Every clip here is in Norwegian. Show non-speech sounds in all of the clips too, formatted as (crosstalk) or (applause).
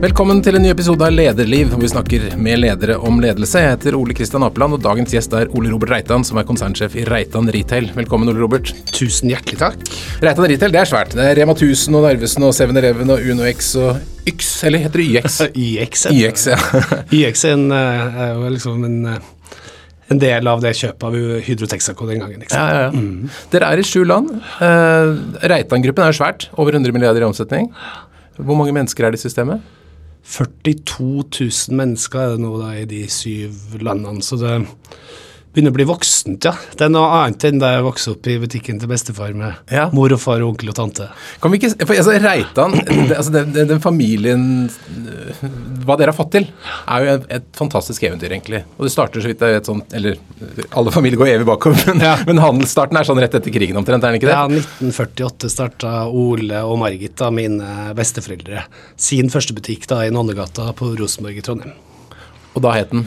Velkommen til en ny episode av Lederliv, hvor vi snakker med ledere om ledelse. Jeg heter Ole Kristian Apeland, og dagens gjest er Ole Robert Reitan, som er konsernsjef i Reitan Retail. Velkommen, Ole Robert. Tusen hjertelig takk. Reitan Retail, det er svært. Det er Rema 1000 og Narvesen og 7-Eleven og Uno X og Yx, eller heter det YX? (laughs) YX, YX, ja. YX (laughs) er, en, eh, er jo liksom en, eh, en del av det kjøpet av Hydro Texaco den gangen. Ikke sant? Ja, ja, ja. Dere er i sju land. Eh, Reitan-gruppen er jo svært. Over 100 milliarder i omsetning. Hvor mange mennesker er det i systemet? 42 000 mennesker er det nå da i de syv landene, så det begynner å bli voksent, ja. Det er noe annet enn da jeg vokste opp i butikken til bestefar med Ja. mor og far og onkel og tante. Kan vi ikke, for altså Reitan, (clears throat) det, altså den, den, den familien øh, Hva dere har fått til, er jo et, et fantastisk eventyr, egentlig. Og det starter så vidt jeg vet sånn Eller alle familier går evig bakover, men, Ja. (laughs) men handelsstarten er sånn rett etter krigen omtrent, er den ikke det? Ja, 1948 starta Ole og Margit, da, mine besteforeldre, sin første butikk da i Nonnegata på Rosenborg i Trondheim. Og da het den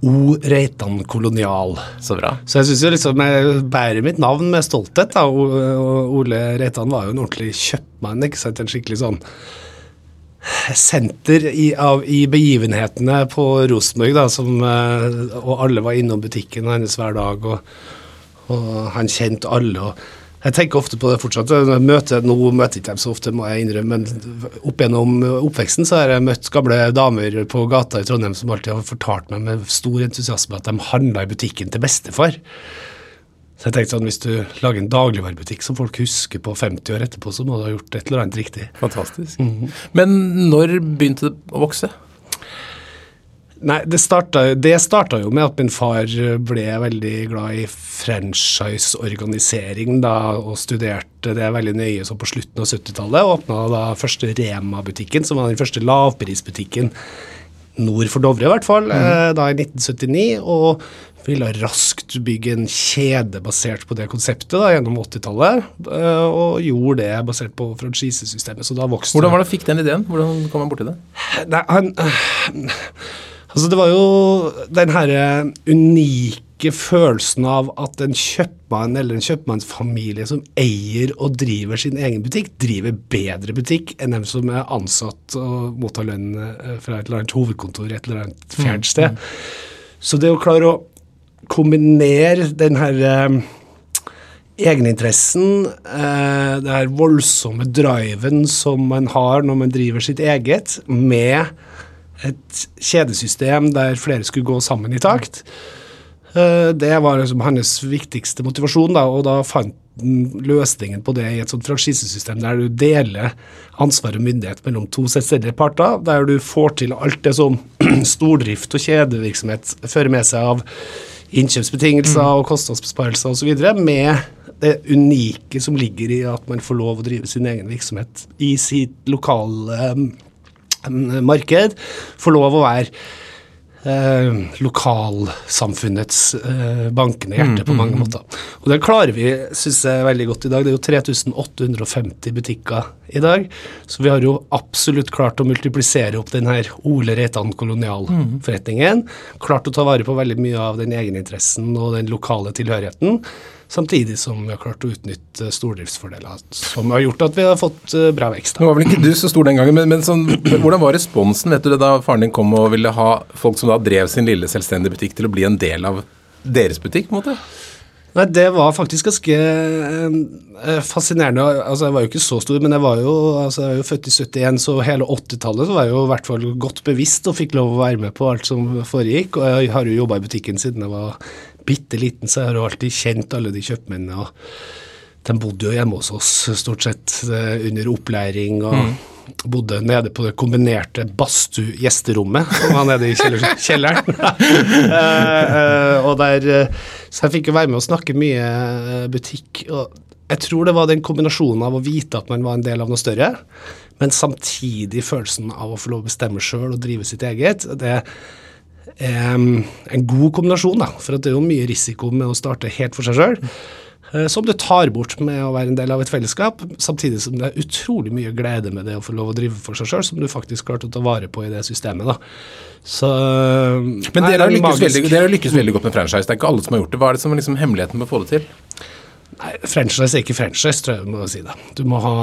O. Reitan Kolonial. Så bra. Så jeg syns jo liksom jeg bærer mitt navn med stolthet. da, Ole Reitan var jo en ordentlig kjøpmann, ikke sant, en skikkelig sånn senter i, av, i begivenhetene på Rosenborg, da, som, eh, og alle var innom butikken hennes hver dag, og, og han kjente alle. og jeg tenker ofte på det fortsatt. Jeg møter, nå møter jeg ikke dem så ofte, må jeg innrømme, men opp gjennom oppveksten så har jeg møtt gamle damer på gata i Trondheim som alltid har fortalt meg med stor entusiasme at de handla i butikken til bestefar. Så jeg tenkte sånn, Hvis du lager en dagligvarebutikk som folk husker på 50 år etterpå, så må du ha gjort et eller annet riktig. Fantastisk. Men når begynte det å vokse? Nei, det starta, det starta jo med at min far ble veldig glad i franchise-organisering da, og studerte det veldig nøye så på slutten av 70-tallet. Åpna da første Rema-butikken, som var den første lavprisbutikken nord for Dovre, i hvert fall, mm. da i 1979. Og ville raskt bygge en kjede basert på det konseptet da, gjennom 80-tallet. eh, Og gjorde det basert på franchisesystemet. Så da vokste Hvordan var det fikk den ideen? Hvordan kom han borti det? Nei, han Altså, det var jo den herre unike følelsen av at en kjøpmann eller en kjøpmannsfamilie som eier og driver sin egen butikk, driver bedre butikk enn dem som er ansatt og mottar lønn eh, fra et eller annet hovedkontor et eller annet fjernt sted. Så det å klare å kombinere den her eh, egeninteressen, eh, det her voldsomme driven som man har når man driver sitt eget, med et kjedesystem der flere skulle gå sammen i takt. Eh, Det var liksom hans viktigste motivasjon, da, og da fant han løsningen på det i et sånt franchisesystem der du deler ansvar og myndighet mellom to selvstendige parter, der du får til alt det som (clears throat) stordrift og kjedevirksomhet fører med seg av innkjøpsbetingelser og kostnadsbesparelser osv., med det unike som ligger i at man får lov å drive sin egen virksomhet i sitt lokale eh, marked, får lov å være eh, lokalsamfunnets eh, bankende hjerte på mange måter. Og det klarer vi, syns jeg, veldig godt i dag. Det er jo 3850 butikker i dag, så vi har jo absolutt klart å multiplisere opp den her Ole Reitan kolonialforretningen. Klart å ta vare på veldig mye av den egeninteressen og den lokale tilhørigheten. Samtidig som vi har klart å utnytte stordriftsfordeler, som har gjort at vi har fått eh, bra vekst. Nå var vel ikke du så stor den gangen, men, men sånn, hvordan var responsen vet du det, da faren din kom og ville ha folk som da drev sin lille selvstendige butikk til å bli en del av deres butikk? på en måte? Nei, det var faktisk ganske eh, fascinerende. Altså, jeg var jo ikke så stor, men jeg var jo, altså, jeg var jo født i 71, så hele 80-tallet var jeg jo i hvert fall godt bevisst og fikk lov å være med på alt som foregikk. Og jeg har jo jobba i butikken siden jeg var bitte liten, så jeg har jo alltid kjent alle de kjøpmennene. og De bodde jo hjemme hos oss stort sett eh, under opplæring. og Bodde nede på det kombinerte badstue-gjesterommet, som var nede i kjeller, (laughs) kjelleren. (laughs) Eh, eh, og der, så jeg fikk jo være med å snakke mye butikk. og Jeg tror det var den kombinasjonen av å vite at man var en del av noe større, men samtidig følelsen av å få lov å bestemme sjøl og drive sitt eget. Det en god kombinasjon, da, for at det er jo mye risiko med å starte helt for seg sjøl. eh, Som du tar bort med å være en del av et fellesskap, samtidig som det er utrolig mye glede med det å få lov å drive for seg sjøl, som du faktisk klarte å ta vare på i det systemet. da. Så Men dere har, lykkes veldig, dere lykkes veldig godt med franchise. Det er ikke alle som har gjort det. Hva er det som er liksom hemmeligheten med å få det til? Nei, franchise er ikke franchise, tror jeg vi må si det. Du må ha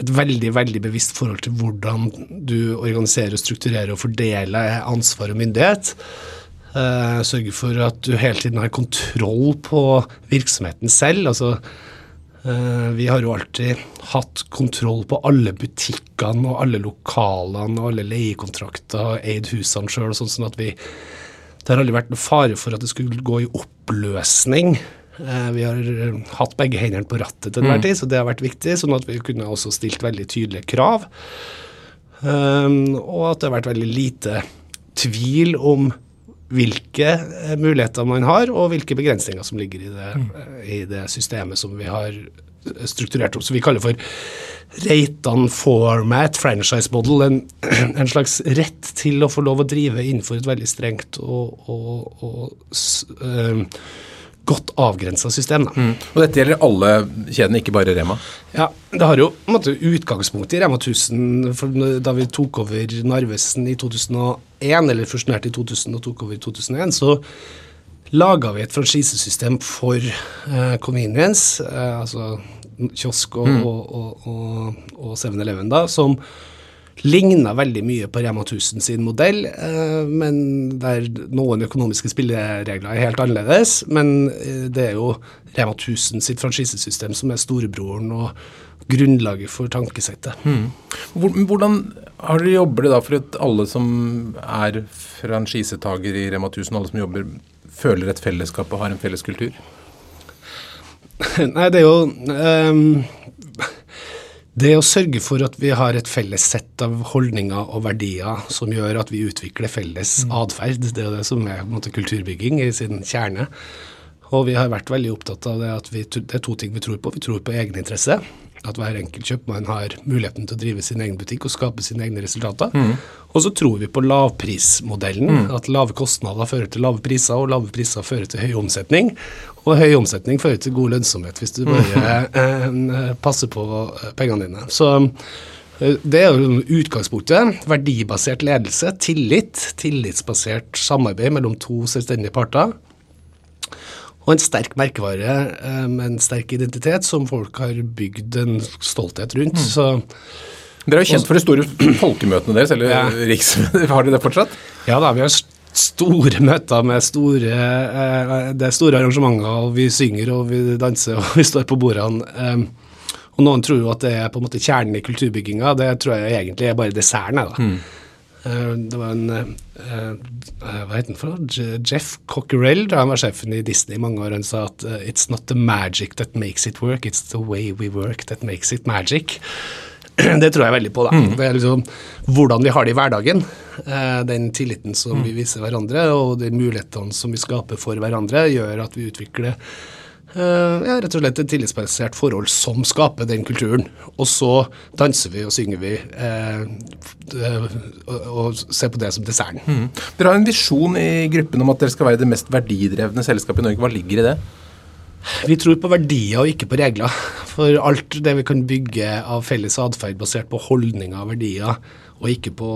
et veldig veldig bevisst forhold til hvordan du organiserer, strukturerer og fordeler ansvar og myndighet. Uh, sørge for at du hele tiden har kontroll på virksomheten selv. altså uh, Vi har jo alltid hatt kontroll på alle butikkene og alle lokalene og alle leiekontrakter, eid husene sjøl sånn, sånn at Det har aldri vært noen fare for at det skulle gå i oppløsning. Uh, vi har hatt begge hendene på rattet til enhver mm. tid, så det har vært viktig. Sånn at vi kunne også stilt veldig tydelige krav. og at det har vært veldig lite tvil om hvilke eh, muligheter man har, og hvilke begrensninger som ligger i det, mm. i det systemet som vi har strukturert opp, som vi kaller for Reitan format franchise model. En, (clears throat) en, slags rett til å få lov å drive innenfor et veldig strengt og, og, og uh, godt avgrensa system. Mm. Og dette gjelder alle kjedene, ikke bare Rema? Ja, det har jo måte utgangspunkt i Rema 1000 For da vi tok over Narvesen i 2001, eller fusjonerte i 2000 og tok over i 2001. så laga vi et franchisesystem for eh, convenience, eh, altså kiosk og, mm. og, og, og 7-Eleven, da, som ligna veldig mye på Rema 1000 sin modell, eh, men der noen økonomiske spilleregler er helt annerledes. Men eh, det er jo Rema 1000 sitt franchisesystem som er storebroren og grunnlaget for tankesettet. Hmm. Hvordan har dere jobber det da for at alle som er franchisetaker i Rema 1000, alle som jobber, føler et fellesskap og har en felles kultur? (laughs) Nei, det er jo um, det å sørge for at vi har et felles sett av holdninger og verdier som gjør at vi utvikler felles mm. atferd, det er det som er måte, kulturbygging i sin kjerne. Og vi har vært veldig opptatt av det at vi, det er to ting vi tror på. Vi tror på egeninteresse. At hver enkelt kjøpmann har muligheten til å drive sin egen butikk og skape sine egne resultater. Mm. Og så tror vi på lavprismodellen. Mm. At lave kostnader fører til lave priser, og lave priser fører til høy omsetning. Og høy omsetning fører til god lønnsomhet hvis du bare (laughs) eh, passer på eh, pengene dine. Så eh, det er jo utgangspunktet. Verdibasert ledelse, tillit, tillitsbasert samarbeid mellom to selvstendige parter. Og en sterk merkevare eh, med en sterk identitet som folk har bygd en stolthet rundt. Mm. Så dere er jo kjent for de store (clears throat) folkemøtene deres, eller ja. Riks. Har dere det fortsatt? Ja da, vi har store møter med store eh, Det er store arrangementer, og vi synger og vi danser (laughs) og vi står på bordene. Og noen tror jo at det er på en måte kjernen i kulturbygginga. Det tror jeg egentlig er bare desserten. da. Mm. Uh, det var en uh, Hva heter han for Jeff Cockerell, da han var sjefen i Disney i mange år, han sa at it's not the magic that makes it work, it's the way we work that makes it magic. (clears throat) Det tror jeg veldig på. da. Mm. Det er liksom Hvordan vi har det i hverdagen. Eh, den tilliten som mm. vi viser hverandre, og de mulighetene som vi skaper for hverandre, gjør at vi utvikler eh, ja, rett og slett et tillitsbasert forhold som skaper den kulturen. Og så danser vi og synger vi eh, og, og, ser på det som desserten. Mm. Dere har en visjon i gruppen om at dere skal være det mest verdidrevne selskapet i Norge. Hva ligger i det? Vi tror på verdier og ikke på regler. For alt det vi kan bygge av felles atferd basert på holdninger og verdier, og ikke på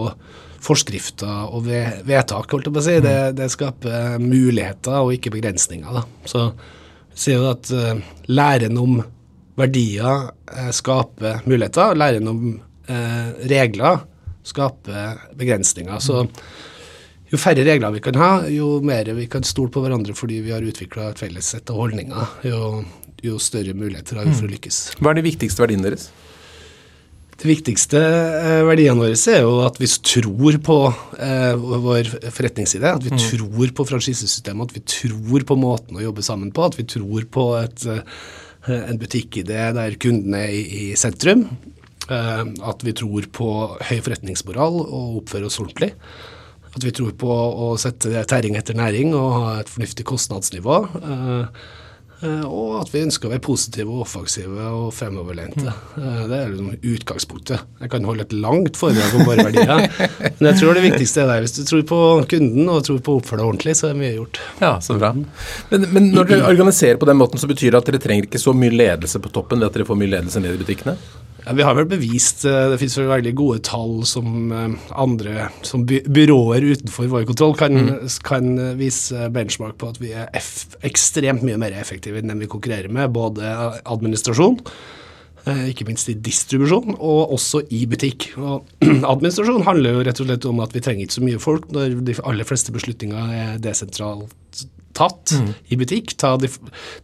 forskrifter og vedtak, holdt jeg på å si, det, det skaper muligheter og ikke begrensninger. Da. Så sier jo at uh, læren om verdier uh, skaper muligheter, og læren om uh, regler skaper begrensninger. Så jo færre regler vi kan ha, jo mer vi kan stole på hverandre fordi vi har utvikla et felles sett av holdninger, jo, jo, større muligheter har vi for å mm. lykkes. Hva er de viktigste verdiene deres? De viktigste eh, verdiene våre er jo at vi tror på eh, vår forretningsidé, At vi mm. tror på franchisesystemet, at vi tror på måten å jobbe sammen på. At vi tror på et, eh, en butikkidé der kunden er i, sentrum. Eh, at vi tror på høy forretningsmoral og oppføre oss ordentlig. At vi tror på å sette tæring etter næring og ha et fornuftig kostnadsnivå. Eh, og at vi ønsker å være positive og offensive og fremoverlente. Eh, det er liksom utgangspunktet. Jeg kan holde et langt foredrag om våre verdier. (laughs) Men jeg tror det viktigste er der. Hvis du tror på kunden og tror på å oppføre deg ordentlig, så er mye gjort. Ja, så bra. Men, men, når dere organiserer på den måten, så betyr det at dere trenger ikke så mye ledelse på toppen ved at dere får mye ledelse ned i butikkene? Ja, vi har vel bevist eh, Det finnes vel veldig gode tall som eh, andre som by byråer utenfor vår kontroll kan, mm. kan, vise benchmark på at vi er ekstremt mye mer effektive enn dem vi konkurrerer med. Både administrasjon, Eh, ikke minst i distribusjon, og også i butikk. Og (clears throat) Administrasjon handler jo rett og slett om at vi trenger ikke så mye folk når de aller fleste beslutninger er desentralt tatt mm. i butikk. Ta, de,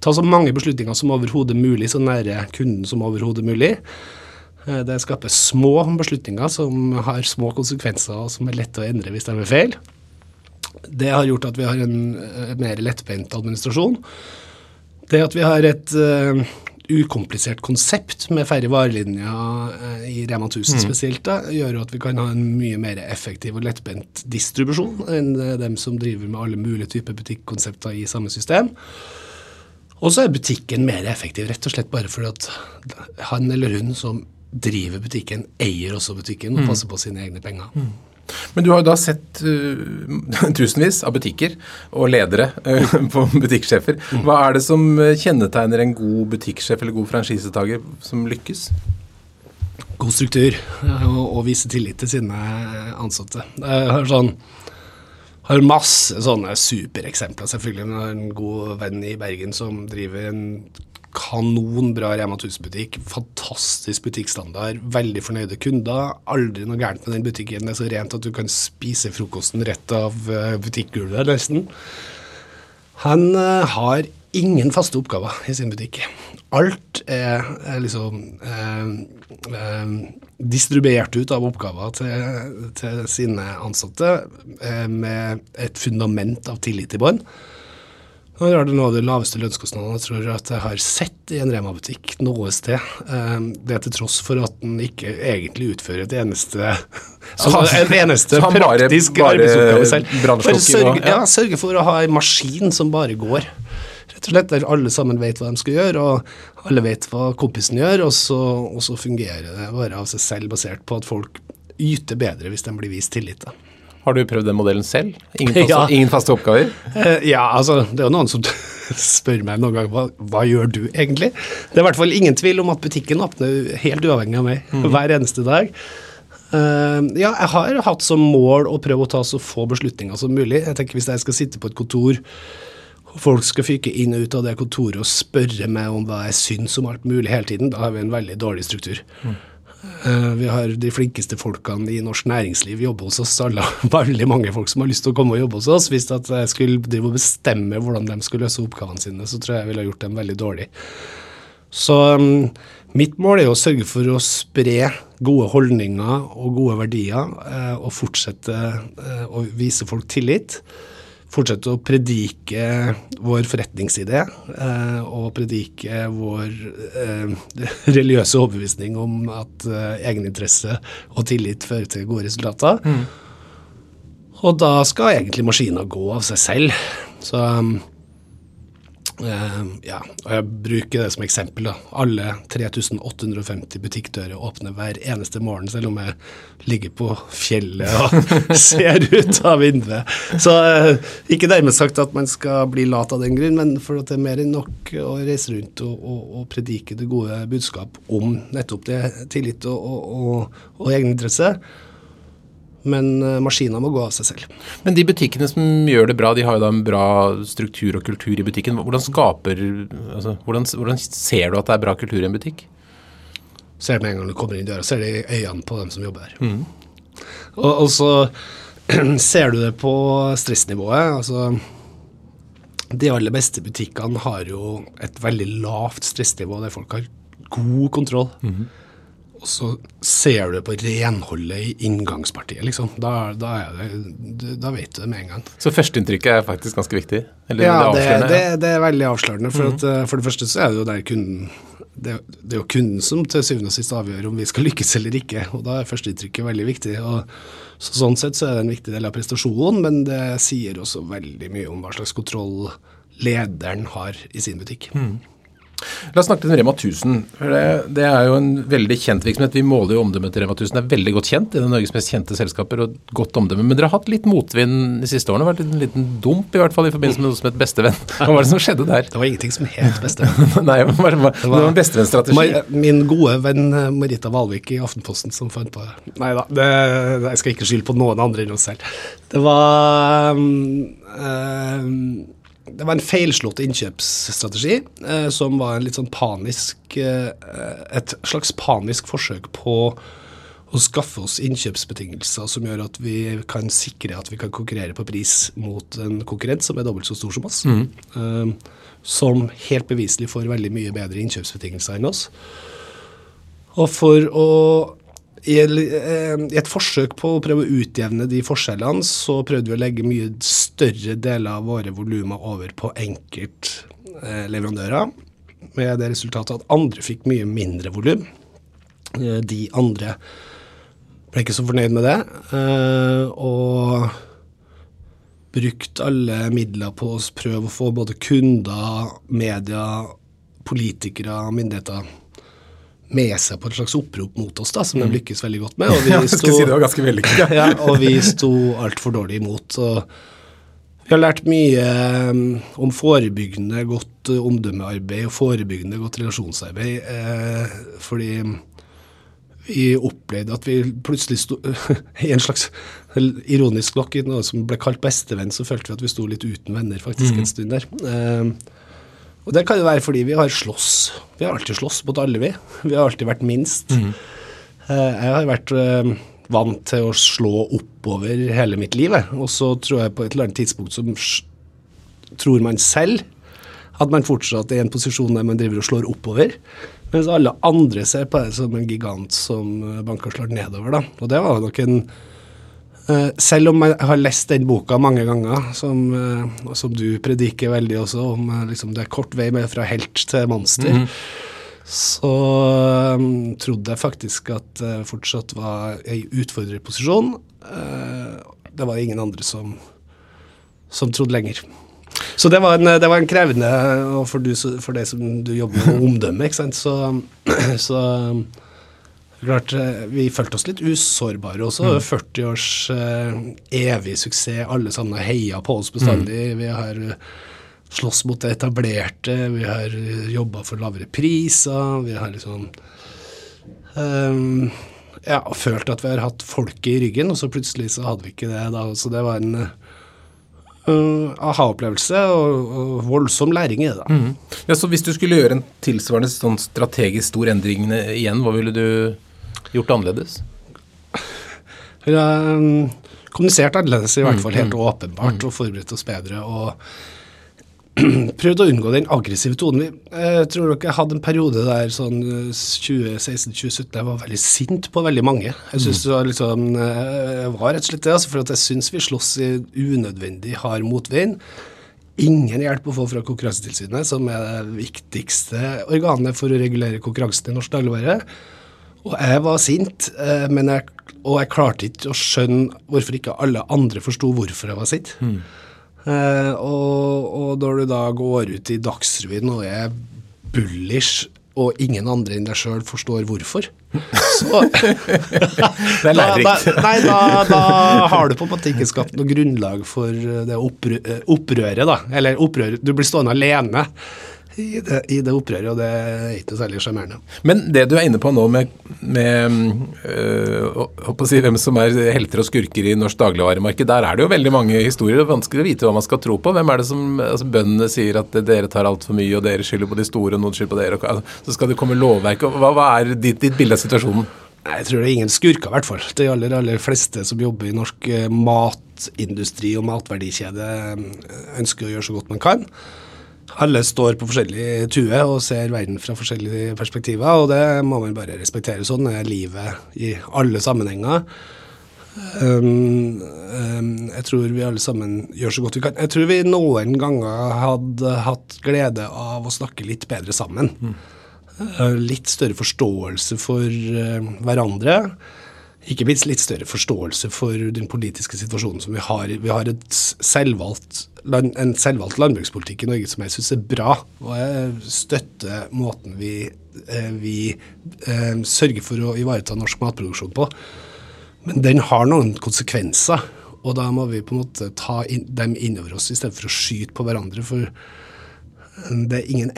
ta, så mange beslutninger som overhodet mulig, så nære kunden som overhodet mulig. Eh, det skaper små beslutninger som har små konsekvenser, og som er lette å endre hvis de er feil. Det har gjort at vi har en eh, mer lettbeint administrasjon. Det at vi har et uh, ukomplisert konsept med færre varelinjer uh, i Rema 1000 mm. spesielt, da, gjør at vi kan ha en mye mer effektiv og lettbent distribusjon enn uh, dem som driver med alle mulige typer butikkonsepter i samme system. Og så er butikken mer effektiv rett og slett bare fordi at han eller hun som driver butikken, eier også butikken og mm. passer på sine egne penger. Mm. Men du har jo da sett uh, (laughs) tusenvis av butikker og ledere uh, (laughs) på butikksjefer. Mm. Hva er det som kjennetegner en god butikksjef eller god franchisetaker som lykkes? God struktur og, og vise tillit til sine ansatte. Jeg har, sånn, har masse sånne supereksempler, selvfølgelig. Men jeg har en god venn i Bergen som driver en kanonbra Rema 1000-butikk. Fantastisk butikkstandard. Veldig fornøyde kunder. Aldri noe gærent med den butikken. Det er så rent at du kan spise frokosten rett av eh, butikkgulvet, nesten. Han uh, har ingen faste oppgaver i sin butikk. Alt er, er liksom eh, eh, distribuert ut av oppgaver til, til sine ansatte eh, med et fundament av tillit i bånn. Nå er det noe av de laveste lønnskostnadene jeg tror at jeg har sett i en Rema-butikk noe sted. Ehm, det er til tross for at den ikke egentlig utfører et eneste altså, en (laughs) eneste praktisk arbeidsoppgave selv. For sørge, ja, sørge for å ha en maskin som bare går. Rett og slett Der alle sammen vet hva de skal gjøre, og alle vet hva kompisen gjør, og så, og så fungerer det bare av seg selv, basert på at folk yter bedre hvis de blir vist tillit. da. Har du prøvd den modellen selv? Ingen (laughs) faste, ja. ingen faste oppgaver? Uh, ja, altså det er jo noen som (laughs) spør meg noen gang hva, hva, gjør du egentlig? Det er i hvert fall ingen tvil om at butikken åpner helt uavhengig av meg mm. hver eneste dag. Uh, ja, jeg har hatt som mål å prøve å ta så få beslutninger som mulig. Jeg tenker Hvis jeg skal sitte på et kontor og folk skal fyke inn og ut av det kontoret og spørre meg om hva jeg syns om alt mulig hele tiden, da har vi en veldig dårlig struktur. Mm. Eh, vi har de flinkeste folkene i norsk næringsliv jobbe hos oss. Alle, (laughs) veldig mange folk som har lyst til å komme og jobbe hos oss. Hvis jeg skulle bestemme hvordan de skulle løse oppgavene sine, så tror jeg jeg ville gjort dem veldig dårlig. Så um, mitt mål er å sørge for å spre gode holdninger og gode verdier, uh, og fortsette uh, å vise folk tillit fortsette å predike vår forretningsidé eh, og predike vår eh, (laughs) religiøse overbevisning om at eh, egeninteresse og tillit fører til gode resultater. Mm. Og da skal egentlig maskina gå av seg selv. Så um, ja, og jeg bruker det som eksempel. da. Alle 3850 butikkdører åpner hver eneste morgen, selv om jeg ligger på fjellet og (laughs) ser ut av vinduet. Så uh, ikke dermed sagt at man skal bli lat av den grunn, men for at det er mer enn nok å reise rundt og, og, og predike det gode budskap om nettopp det tillit og, og, og egeninteresse men eh, maskina må gå av seg selv. Men de butikkene som gjør det bra, de har jo da en bra struktur og kultur i butikken. Hvordan skaper altså, hvordan, hvordan, ser du at det er bra kultur i en butikk? Ser det med en gang du kommer inn døra, ser det i øynene på dem som jobber der. Mm. Og, og, så (clears throat) ser du det på stressnivået. altså de aller beste butikkene har jo et veldig lavt stressnivå der folk har god kontroll. Mm og så ser du på renholdet i inngangspartiet, liksom. Da, da, det, da vet du det med en gang. Så førsteinntrykket er faktisk ganske viktig? Eller ja, det, er det, det, er veldig avslørende. For, mm. at, eh, for, det første så er det jo der kunden det, det, er jo kunden som til syvende og sist avgjør om vi skal lykkes eller ikke. og Da er førsteinntrykket veldig viktig. og så Sånn sett så er det en viktig del av prestasjonen, men det sier også veldig mye om hva slags kontroll lederen har i sin butikk. Mm. La oss snakke om Rema 1000. Det, det, er jo en veldig kjent virksomhet. Vi måler jo omdømmet til Rema 1000. Det er veldig godt kjent. Det er Norges mest kjente selskaper og godt omdømme. Men dere har hatt litt motvind de siste årene. Vært en liten dump i hvert fall i forbindelse med noe som het bestevenn. (laughs) Hva var det som skjedde der? Det var ingenting som het bestevenn. (laughs) Nei, det var, det var, en bestevennstrategi. Min gode venn eh, Marita Valvik i Aftenposten som fant på det. Nei da, jeg skal ikke skylde på noen andre enn oss selv. Det var um, um, det var en feilslått innkjøpsstrategi eh, som var en litt sånn panisk eh, Et slags panisk forsøk på å skaffe oss innkjøpsbetingelser som gjør at vi kan sikre at vi kan konkurrere på pris mot en konkurrent som er dobbelt så stor som oss. Eh, som helt beviselig får veldig mye bedre innkjøpsbetingelser enn oss. Og for å i, eh, I et forsøk på å prøve å utjevne de forskjellene, så prøvde vi å legge mye større deler av våre volumer over på enkeltleverandører. Med det resultatet at andre fikk mye mindre volum. Eh, de andre ble ikke så fornøyd med det. eh, Og brukt alle midler på å prøve å få både kunder, media, politikere, myndigheter med seg på et slags opprop mot oss, da, som de lykkes veldig godt med. Og (laughs) vi Ja, jeg skal si det var ganske vellykket. Ja. (laughs) ja, og vi sto altfor dårlig imot. Og vi har lært mye um, om forebyggende godt uh, omdømmearbeid og forebyggende godt relasjonsarbeid, eh, fordi vi opplevde at vi plutselig sto (laughs) i en slags ironisk nok i noe som ble kalt bestevenn, så følte vi at vi sto litt uten venner faktisk en stund der. Eh, og det kan jo være fordi vi har slåss. Vi har alltid slåss mot alle, vi. Vi har alltid vært minst. Eh, jeg har vært eh, vant til å slå oppover hele mitt liv, og så tror jeg på et eller annet tidspunkt som tror man selv at man fortsatt er i en posisjon der man driver og slår oppover, mens alle andre ser på det som en gigant som eh, banker og slår nedover. da. Og det var nok en selv om jeg har lest den boka mange ganger, som, eh, som du prediker veldig også, om eh, liksom, det er kort vei med fra helt til monster, så um, trodde jeg faktisk at det fortsatt var ei utfordrerposisjon. Uh, det var ingen andre som, som trodde lenger. Så det var en, det var en krevende Og for, du, for det som du jobber med omdømme, ikke sant, så, (clears throat) så Klart, eh, Vi følte oss litt usårbare også. 40 års eh, evig suksess. Alle sammen har heia på oss bestandig. Vi har eh, slåss mot det etablerte. Vi har uh, jobba for lavere priser. Vi har liksom um, ja, følt at vi har hatt folket i ryggen, og så plutselig så hadde vi ikke det. da, Så det var en uh, aha-opplevelse og, og voldsom læring i det. da. Ja, så Hvis du skulle gjøre en tilsvarende sånn strategisk stor endring igjen, hva ville du gjort annerledes? (laughs) Um, kommunisert annerledes, i hvert fall helt åpenbart, og forberedt oss bedre. og (clears throat) prøvd å unngå den aggressive tonen. Jeg tror dere hadde en periode der sånn 2016-2017 jeg var veldig sint på veldig mange. Jeg synes det var liksom, eh, jeg var rett og slett det, altså, for at jeg syns vi slåss i unødvendig hard motvind. Ingen hjelp å få fra Konkurransetilsynet, som er det viktigste organet for å regulere konkurransen i norsk dagligvare. Og jeg var sint, eh, men jeg, og jeg klarte ikke å skjønne hvorfor ikke alle andre forsto hvorfor jeg var sint. Eh, og, og når du da går ut i Dagsrevyen og er bullish, og ingen andre enn deg sjøl forstår hvorfor, (laughs) så Det er lærerikt. Da, da, nei, da, da har du på en måte ikke skapt noe grunnlag for det opprø eh, opprøret, da. Eller opprøret Du blir stående alene i det, i det opprøret, og det er ikke noe særlig sjarmerende. Men det du er inne på nå med, med øh, å si, hvem som er helter og skurker i norsk dagligvaremarked, der er det jo veldig mange historier. Er vanskelig å vite hva man skal tro på. Hvem er det som altså Bøndene sier at dere tar altfor mye, og dere skylder på de store, og noen skylder på dere. Og, altså, så skal det komme lovverk. Hva, hva er ditt, ditt bilde av situasjonen? Nei, Jeg tror det er ingen skurker, i hvert fall. De aller, aller fleste som jobber i norsk eh, matindustri og matverdikjede, ønsker å gjøre så godt man kan. Alle står på forskjellig tue og ser verden fra forskjellige perspektiver, og det må man bare respektere. Sånn er livet i alle sammenhenger. Um, um, jeg tror vi alle sammen gjør så godt vi kan. Jeg tror vi noen ganger hadde hatt glede av å snakke litt bedre sammen. Eh, Litt større forståelse for uh, hverandre. Ikke minst litt større forståelse for den politiske situasjonen som vi har. Vi har selvvalgt, en selvvalgt landbrukspolitikk i Norge som jeg syns er bra. Og jeg støtter måten vi, eh, vi eh, sørger for å ivareta norsk matproduksjon på. Men den har noen konsekvenser, og da må vi på en måte ta dem innover oss i stedet for å skyte på hverandre. For det er ingen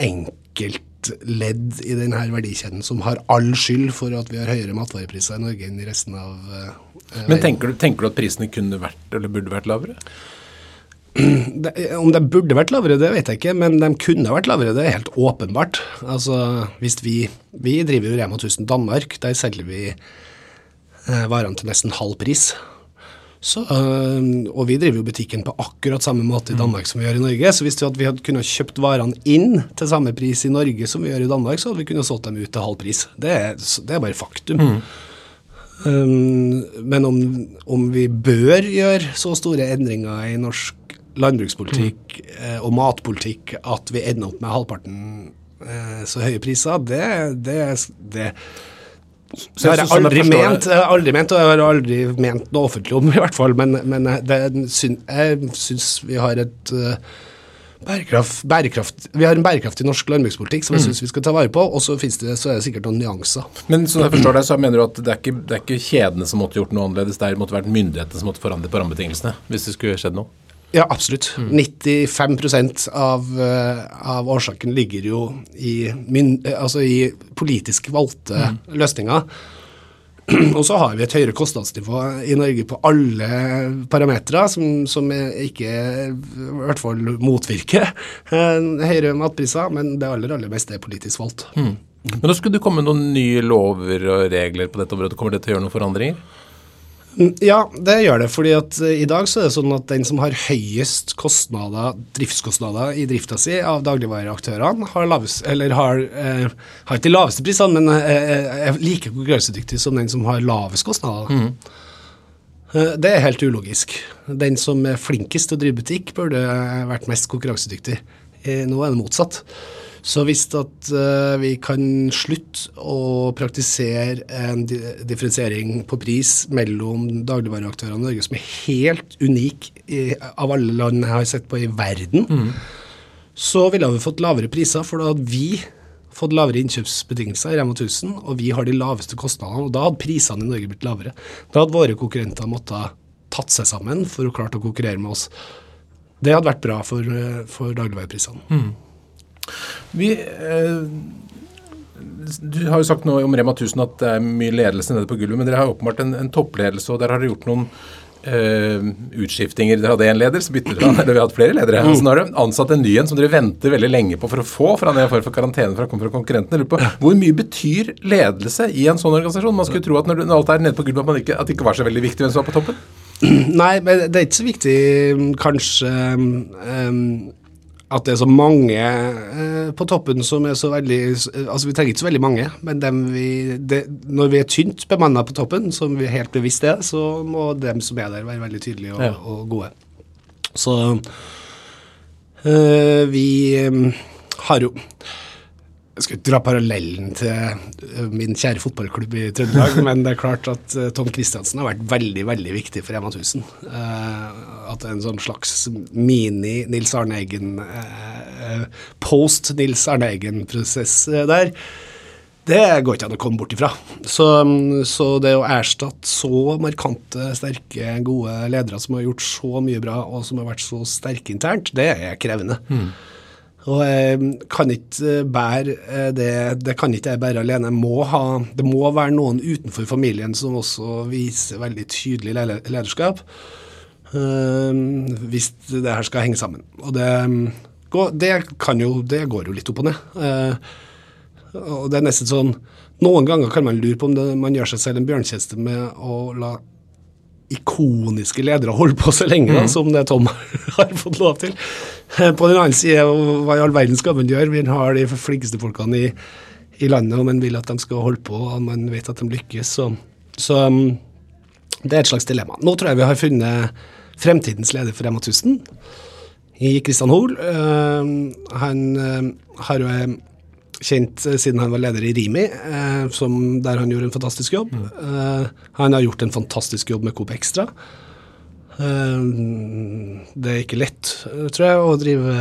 enkeltledd i denne verdikjeden som har all skyld for at vi har høyere matvarepriser i Norge enn i resten av verden. Men tenker du, tenker du at prisene kunne vært, eller burde vært lavere? (clears throat) det, om de burde vært lavere, det vet jeg ikke, men de kunne vært lavere, det er helt åpenbart. Altså, hvis vi, vi driver jo Rema 1000 Danmark, der selger vi eh, varene til nesten halv pris. Så, øh, og vi driver jo butikken på akkurat samme måte i Danmark som vi gjør i Norge. Så hvis vi hadde, kunnet kjøpt varene inn til samme pris i Norge som vi gjør i Danmark, så hadde vi kunnet solgt dem ut til halv pris. Det er, det er bare faktum. Um, men om, om vi bør gjøre så store endringer i norsk landbrukspolitikk mm. og matpolitikk at vi ender opp med halvparten eh, så høye priser, det, det, det det har jeg sånn aldri ment, har aldri ment, og jeg har aldri ment noe offentlig om, i hvert fall. Men, men det, jeg syns vi har et uh, bærekraft, bærekraft, Vi har en bærekraftig norsk landbrukspolitikk som jeg syns vi skal ta vare på, og så, det, så er det sikkert noen nyanser. Men sånn jeg forstår deg, så mener du at det er, ikke, det er ikke kjedene som måtte gjort noe annerledes, det måtte vært myndighetene som måtte forandre på rammebetingelsene hvis det skulle skjedd noe? Ja, absolutt. 95 av, uh, av årsaken ligger jo i, min, altså i politisk valgte løsninger. Og så har vi et høyere kostnadsnivå i Norge på alle parametere, som, som ikke i hvert fall motvirker eh, høyere matpriser, men det aller, aller meste er politisk valgt. Men nå skulle det komme noen nye lover og regler på dette området. Kommer det til å gjøre noen forandringer? Ja, det gjør det. fordi at uh, i dag så er det sånn at den som har høyest kostnader, driftskostnader i drifta si av dagligvareaktørene, har, lavest, eller har, eh, har ikke de laveste prisene, men eh, er like konkurransedyktig som den som har lavest kostnader. Det er helt ulogisk. Den som er flinkest til å drive butikk, burde vært mest konkurransedyktig. Nå er det motsatt. Så hvis at uh, vi kan slutte å praktisere en di differensiering på pris mellom dagligvareaktørene i Norge, som er helt unik i, av alle land jeg har sett på i verden, mm. så ville vi fått lavere priser, for da hadde vi fått lavere innkjøpsbetingelser i Rema 1000, og vi har de laveste kostnadene, og da hadde prisene i Norge blitt lavere. Da hadde våre konkurrenter måttet tatt seg sammen for å klare å konkurrere med oss. Det hadde vært bra for, for dagligvareprisene. Mm. Vi, eh, du har jo sagt noe om Rema 1000 at det er mye ledelse nede på gulvet, men dere har åpenbart en, en toppledelse, og der har dere gjort noen eh, utskiftinger. Dere hadde én leder, så bytter dere eller vi har hatt flere ledere. Mm. Så nå har dere ansatt en ny en som dere venter veldig lenge på for å få fra den for karantene for å komme fra konkurrentene. På, hvor mye betyr ledelse i en sånn organisasjon? Man skulle tro at når, alt er nede på gulvet, at, at det ikke var så veldig viktig hvem som var på toppen. (clears throat) Nei, men det er ikke så viktig kanskje um, at det er så mange eh, på toppen som er så veldig Altså, vi trenger ikke så veldig mange, men vi, det, når vi er tynt bemanna på toppen, som vi helt bevisst er, så må dem som er der, være veldig tydelige og, ja. og gode. Så øh, vi øh, har jo jeg skal ikke dra parallellen til eh, min kjære fotballklubb i Trøndelag, (laughs) men det er klart at uh, Tom Kristiansen har vært veldig veldig viktig for Rema 1000. Uh, at en sånn slags mini-Nils Arne Eggen, post-Nils Arne Eggen-prosess der, det går ikke an å komme bort ifra. Så, så, det å erstatte så markante, sterke, gode ledere som har gjort så mye bra, og som har vært så sterke internt, det er krevende. Mm. Og jeg kan ikke eh, bære eh, det, det kan ikke jeg bære alene. Må ha, det må være noen utenfor familien som også viser veldig tydelig lederskap. Hvis det her skal henge sammen. Og det, det, jo, det går jo litt opp og ned. Og det er nesten sånn Noen ganger kan man lure på om det, man gjør seg selv en bjørnkjeste med å la ikoniske ledere holder på så lenge, da, mm. som det Tom (laughs) har fått lov til. På den annen side, hva i all verden skal man gjøre? Vi har de flinkeste folkene i, i, landet, og man vil at de skal holde på, og man vet at de lykkes. Så, så um, det er et slags dilemma. Nå tror jeg vi har funnet fremtidens leder for Rema 1000 i Kristian Hoel. Uh, han uh, har jo kjent eh, siden han var leder i Rimi, eh, som, der han gjorde en fantastisk jobb. Mm. Eh, han har gjort en fantastisk jobb med Coop Extra. Eh, det er ikke lett, tror jeg, å drive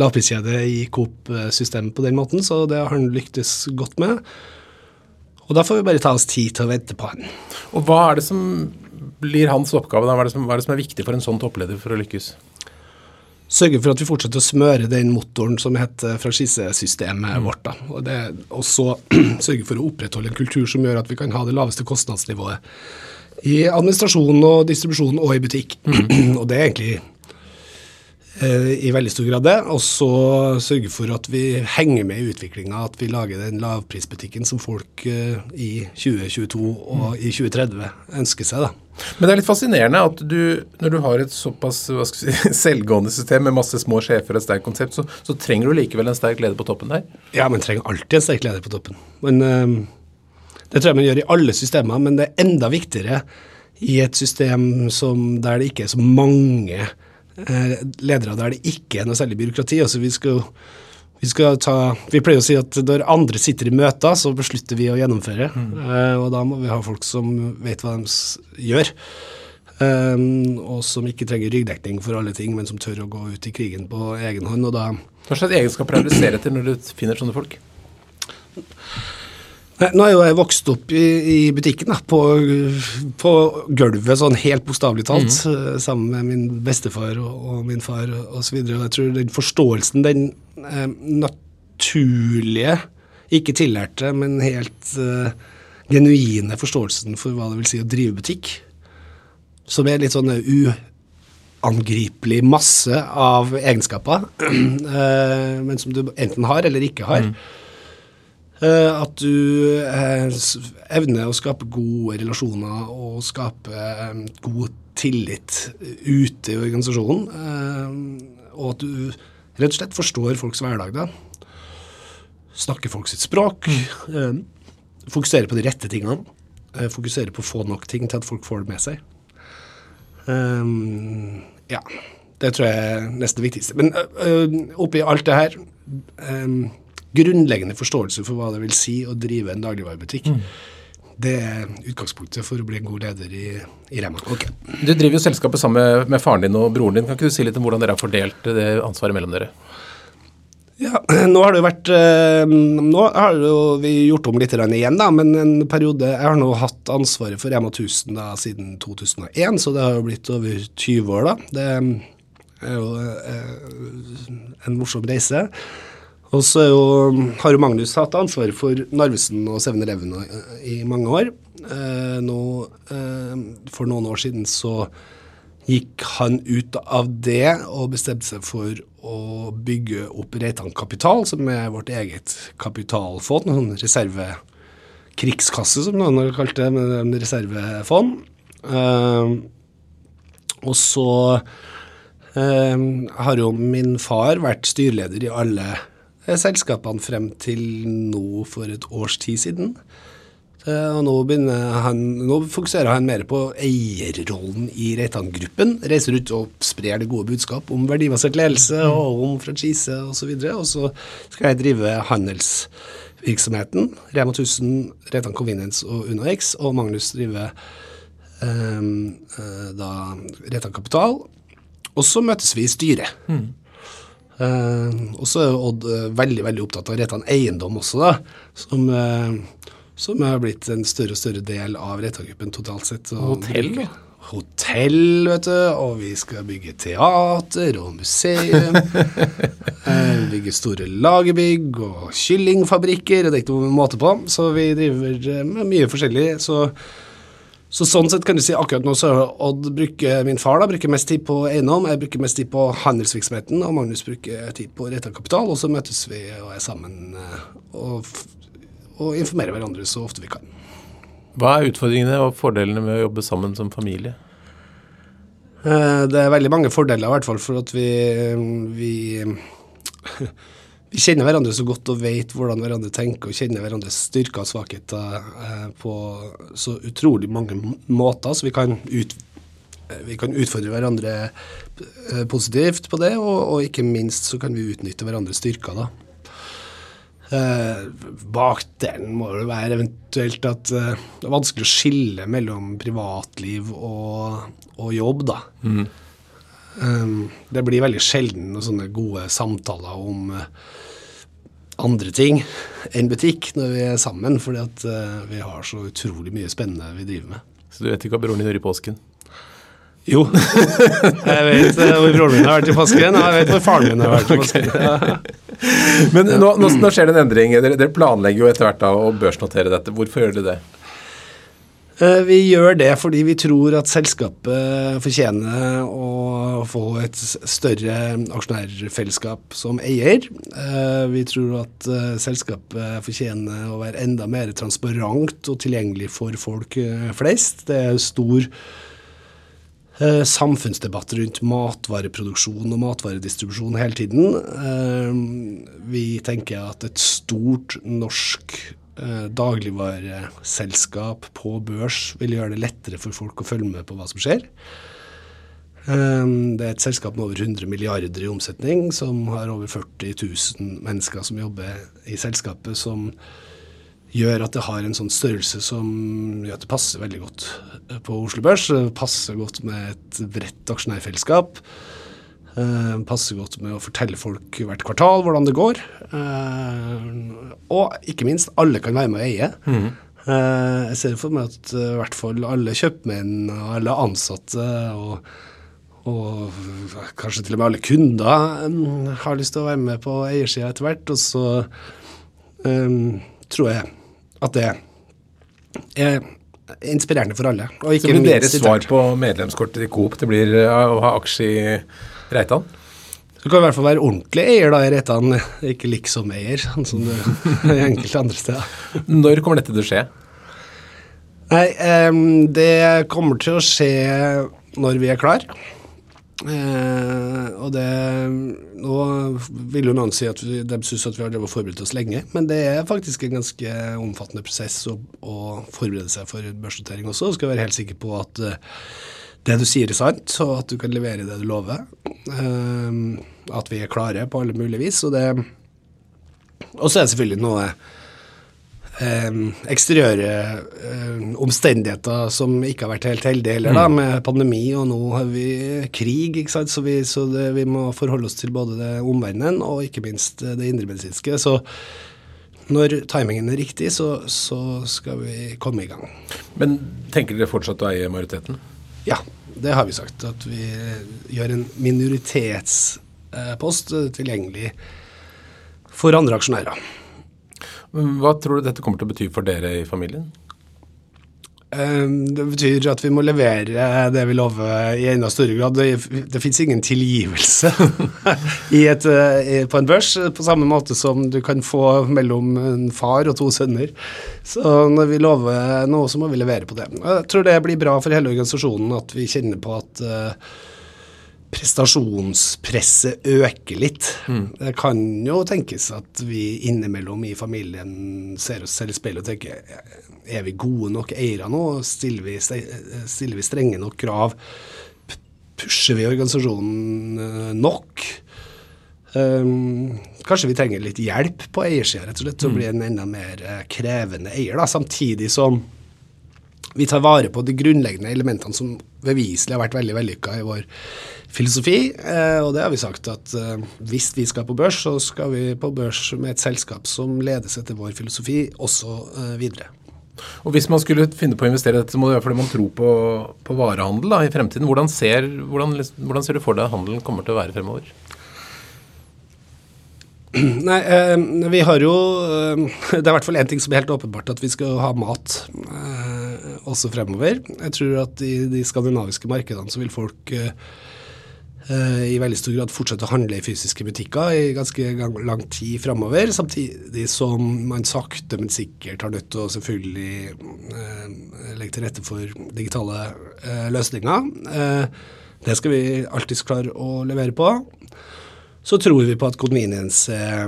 lavpriskjede i Coop-systemet på den måten, så det har han lyktes godt med. Og da får vi bare ta oss tid til å vente på han. Og hva er det som blir hans oppgave? da? Hva er det som, hva er, det som er viktig for en sånn toppleder for å lykkes? Sørge for at vi fortsetter å smøre den motoren som heter franchisesystemet mm. vårt. Da. Og, det, og så (clears throat) sørge for å opprettholde en kultur som gjør at vi kan ha det laveste kostnadsnivået i administrasjonen og distribusjonen og i butikk. Mm. (clears throat) og det er egentlig eh, i veldig stor grad det. Og så sørge for at vi henger med i utviklinga, at vi lager den lavprisbutikken som folk eh, i 2022 og i 2030 ønsker seg. da. Men det er litt fascinerende at du, når du har et såpass si, (laughs) selvgående system med masse små sjefer og et sterkt konsept, så, så, trenger du likevel en sterk leder på toppen der? Ja, man trenger alltid en sterk leder på toppen. Men um, Det tror jeg man gjør i alle systemer, men det er enda viktigere i et system som, der det ikke er så mange eh, ledere, der det ikke er noe særlig byråkrati. altså vi skal vi, ta, vi pleier å si at når andre sitter i møter, så beslutter vi å gjennomføre. Mm. Uh, og da må vi ha folk som vet hva de gjør. Um, og som ikke trenger ryggdekning for alle ting, men som tør å gå ut i krigen på egen hånd. Og da Hva slags egenskaper er du ser etter når du finner sånne folk? Nå er jo jeg vokst opp i, i butikken, da, på, på, gulvet, sånn helt bokstavelig talt, mm. sammen med min bestefar og, og min far osv. Jeg tror den forståelsen, den eh, naturlige, ikke tillærte, men helt eh, genuine forståelsen for hva det vil si å drive butikk, som er litt sånn uangripelig masse av egenskaper, (clears throat) eh, men som du enten har eller ikke har. Mm Eh, at du eh, evner å skape gode relasjoner og skape eh, god tillit ute i organisasjonen. Og at du rett og slett forstår folks hverdag. da. Snakker folk sitt språk. Mm. Fokuserer på de rette tingene. Fokuserer på å få nok ting til at folk får det med seg. Ja. Det tror jeg er nesten det viktigste. Men oppi alt det her grunnleggende forståelse for hva det vil si å drive en dagligvarebutikk. Mm. Det er utgangspunktet for å bli en god leder i, i Rema. Okay. Du driver jo selskapet sammen med, faren din og broren din. Kan ikke du si litt om hvordan dere har fordelt det ansvaret mellom dere? Ja, (clears throat) Nå har det jo vært eh, Nå har jo vi gjort om litt igjen, da, men en periode Jeg har nå hatt ansvaret for Rema 1000 da, siden 2001, så det har jo blitt over 20 år, da. Det er jo eh, en morsom reise. Og så har jo Magnus hatt ansvaret for Narvesen og 7-Eleven i mange år. Eh, nå, eh, for noen år siden så gikk han ut av det og bestemte seg for å bygge opp Reitan Kapital, som er vårt eget kapitalfond. En sånn reservekrigskasse, som noen har kalt det, med en reservefond. Eh, og så eh, har jo min far vært styreleder i alle selskapene frem til nå for et års tid siden. Og nå, han, nå, fokuserer han mer på eierrollen i Reitan-gruppen. Reiser ut og sprer det gode budskap om verdibasert ledelse og om franchise osv. Og, og så skal jeg drive handelsvirksomheten. Rema 1000, Reitan Convenience og UnoX. Og Magnus driver um, da Reitan Kapital. Og så møtes vi i styret. Mm. Uh, og så er Odd uh, veldig veldig opptatt av Reitan eiendom også, da, som, eh, som er blitt en større og større del av Reitan-gruppen totalt sett. Og hotell, da? Hotell, vet du, og vi skal bygge teater og museum. (laughs) bygge store lagerbygg og kyllingfabrikker, og det er ikke noe måte på. Så vi driver med mye forskjellig. så så sånn sett kan du si akkurat nå så Odd bruker min far da, bruker mest tid på eiendom, jeg bruker mest tid på handelsvirksomheten, og Magnus bruker tid på retta kapital, og så møtes vi og er sammen eh, og, og informerer hverandre så ofte vi kan. Hva er utfordringene og fordelene med å jobbe sammen som familie? Eh, det er veldig mange fordeler, i hvert fall for at vi, vi vi kjenner hverandre så godt og vet hvordan hverandre tenker og kjenner hverandres styrker og svakheter eh, på så utrolig mange måter. Så vi kan, ut, eh, vi kan utfordre hverandre eh, positivt på det, og, og, ikke minst så kan vi utnytte hverandres styrker. da. Eh, Bakdelen må det være eventuelt at eh, det er vanskelig å skille mellom privatliv og, og jobb. da. Mm. Um, det blir veldig sjelden sånne gode samtaler om uh, andre ting enn butikk når vi er sammen, fordi at uh, vi har så utrolig mye spennende vi driver med. Så du vet ikke hva broren din gjør i påsken? Jo, (laughs) jeg vet uh, hvor broren min har vært i påsken, og jeg vet hvor faren min har vært i påsken. Men nå, nå, nå, skjer det en endring. Dere, dere planlegger jo etter hvert da å børsnotere dette. Hvorfor gjør dere det? Eh, Vi gjør det fordi vi tror at selskapet fortjener å få et større aksjonærfellesskap som eier. Eh, Vi tror at eh, selskapet fortjener å være enda mer transparent og tilgjengelig for folk flest. Det er stor samfunnsdebatt rundt matvareproduksjon og matvaredistribusjon hele tiden. Vi tenker at et stort norsk dagligvareselskap på børs vil gjøre det lettere for folk å følge med på hva som skjer. Eh, det er et selskap med over 100 milliarder i omsetning, som har over 40 000 mennesker som jobber i selskapet, som gjør at det har en sånn størrelse som gjør at det passer veldig godt eh, på Oslo Børs. Det passer godt med et bredt aksjonærfellesskap. Eh, passer godt med å fortelle folk hvert kvartal hvordan det går. Eh, og ikke minst, alle kan være med og eie. Eh, jeg ser for meg at i hvert fall alle kjøpmenn og alle ansatte og og kanskje til og med alle kunder mm, har lyst til å være med på eiersida etter hvert. Og så um, tror jeg at det er inspirerende for alle. Og Så blir deres svar på medlemskortet i Coop det blir å ha aksje i Reitan? Du kan i hvert fall være ordentlig eier da i Reitan, ikke liksom-eier, sånn som du (laughs) i enkelte andre steder. Når kommer dette til å skje? Nei, um, det kommer til å skje når vi er klar. Uh, og det Nå vil jo noen si at vi, de syns at vi har og forberedt oss lenge, men det er faktisk en ganske omfattende prosess å, å forberede seg for børsnotering også. Du skal være helt sikker på at eh, det du sier er sant, og at du kan levere det du lover. Eh, at vi er klare på alle mulige vis. Og, det, og så er det selvfølgelig noe eh, eksteriøre eh, omstendigheter som ikke har vært helt heldige heller, da, med pandemi, og nå har vi krig, ikke sant, så vi, så det, vi må forholde oss til både det omverdenen og ikke minst eh, det indremedisinske. Så når timingen er riktig, så, så skal vi komme i gang. Men tenker dere fortsatt å eie majoriteten? Ja, det har vi sagt. At vi gjør en minoritetspost eh, tilgjengelig for andre aksjonærer. Hva tror du dette kommer til å bety for dere i familien? Eh, Det betyr at vi må levere det vi lover i enda større grad. Det, det fins ingen tilgivelse (laughs) et, eh, på en børs, på samme måte som du kan få mellom en far og to sønner. Så når vi lover noe, så må vi levere på det. Jeg tror det blir bra for hele organisasjonen at vi kjenner på at eh, prestasjonspresset øker litt. Det kan jo tenkes at vi innimellom i familien ser oss selv i speilet og tenker er vi gode nok eiere nå? Stiller vi, stiller vi strenge nok krav? Pusher vi organisasjonen eh, nok? Um, kanskje vi trenger litt hjelp på eiersida, rett og slett, til å bli en enda mer eh, krevende eier. Da, samtidig som vi tar vare på de grunnleggende elementene som beviselig har vært veldig vellykka i vår filosofi. Eh, og det har vi sagt at eh, hvis vi skal på børs, så skal vi på børs med et selskap som ledes etter vår filosofi også eh, videre. Og Hvis man skulle finne på å investere i dette, så må det være fordi man tror på, på varehandel da, i fremtiden. Hvordan ser, hvordan, hvordan ser du for deg at handelen kommer til å være fremover? (clears throat) Nei, eh, vi har jo (laughs) Det er i hvert fall én ting som er helt åpenbart, at vi skal ha mat eh, også fremover. Jeg tror at i de skandinaviske markedene så vil folk eh, eh, i veldig stor grad fortsette å handle i fysiske butikker i ganske lang tid fremover, samtidig som man sakte, men sikkert har nødt til å selvfølgelig eh, legge til rette for digitale løsninger. Det skal vi alltids klare å levere på. Så tror vi på at convenience eh,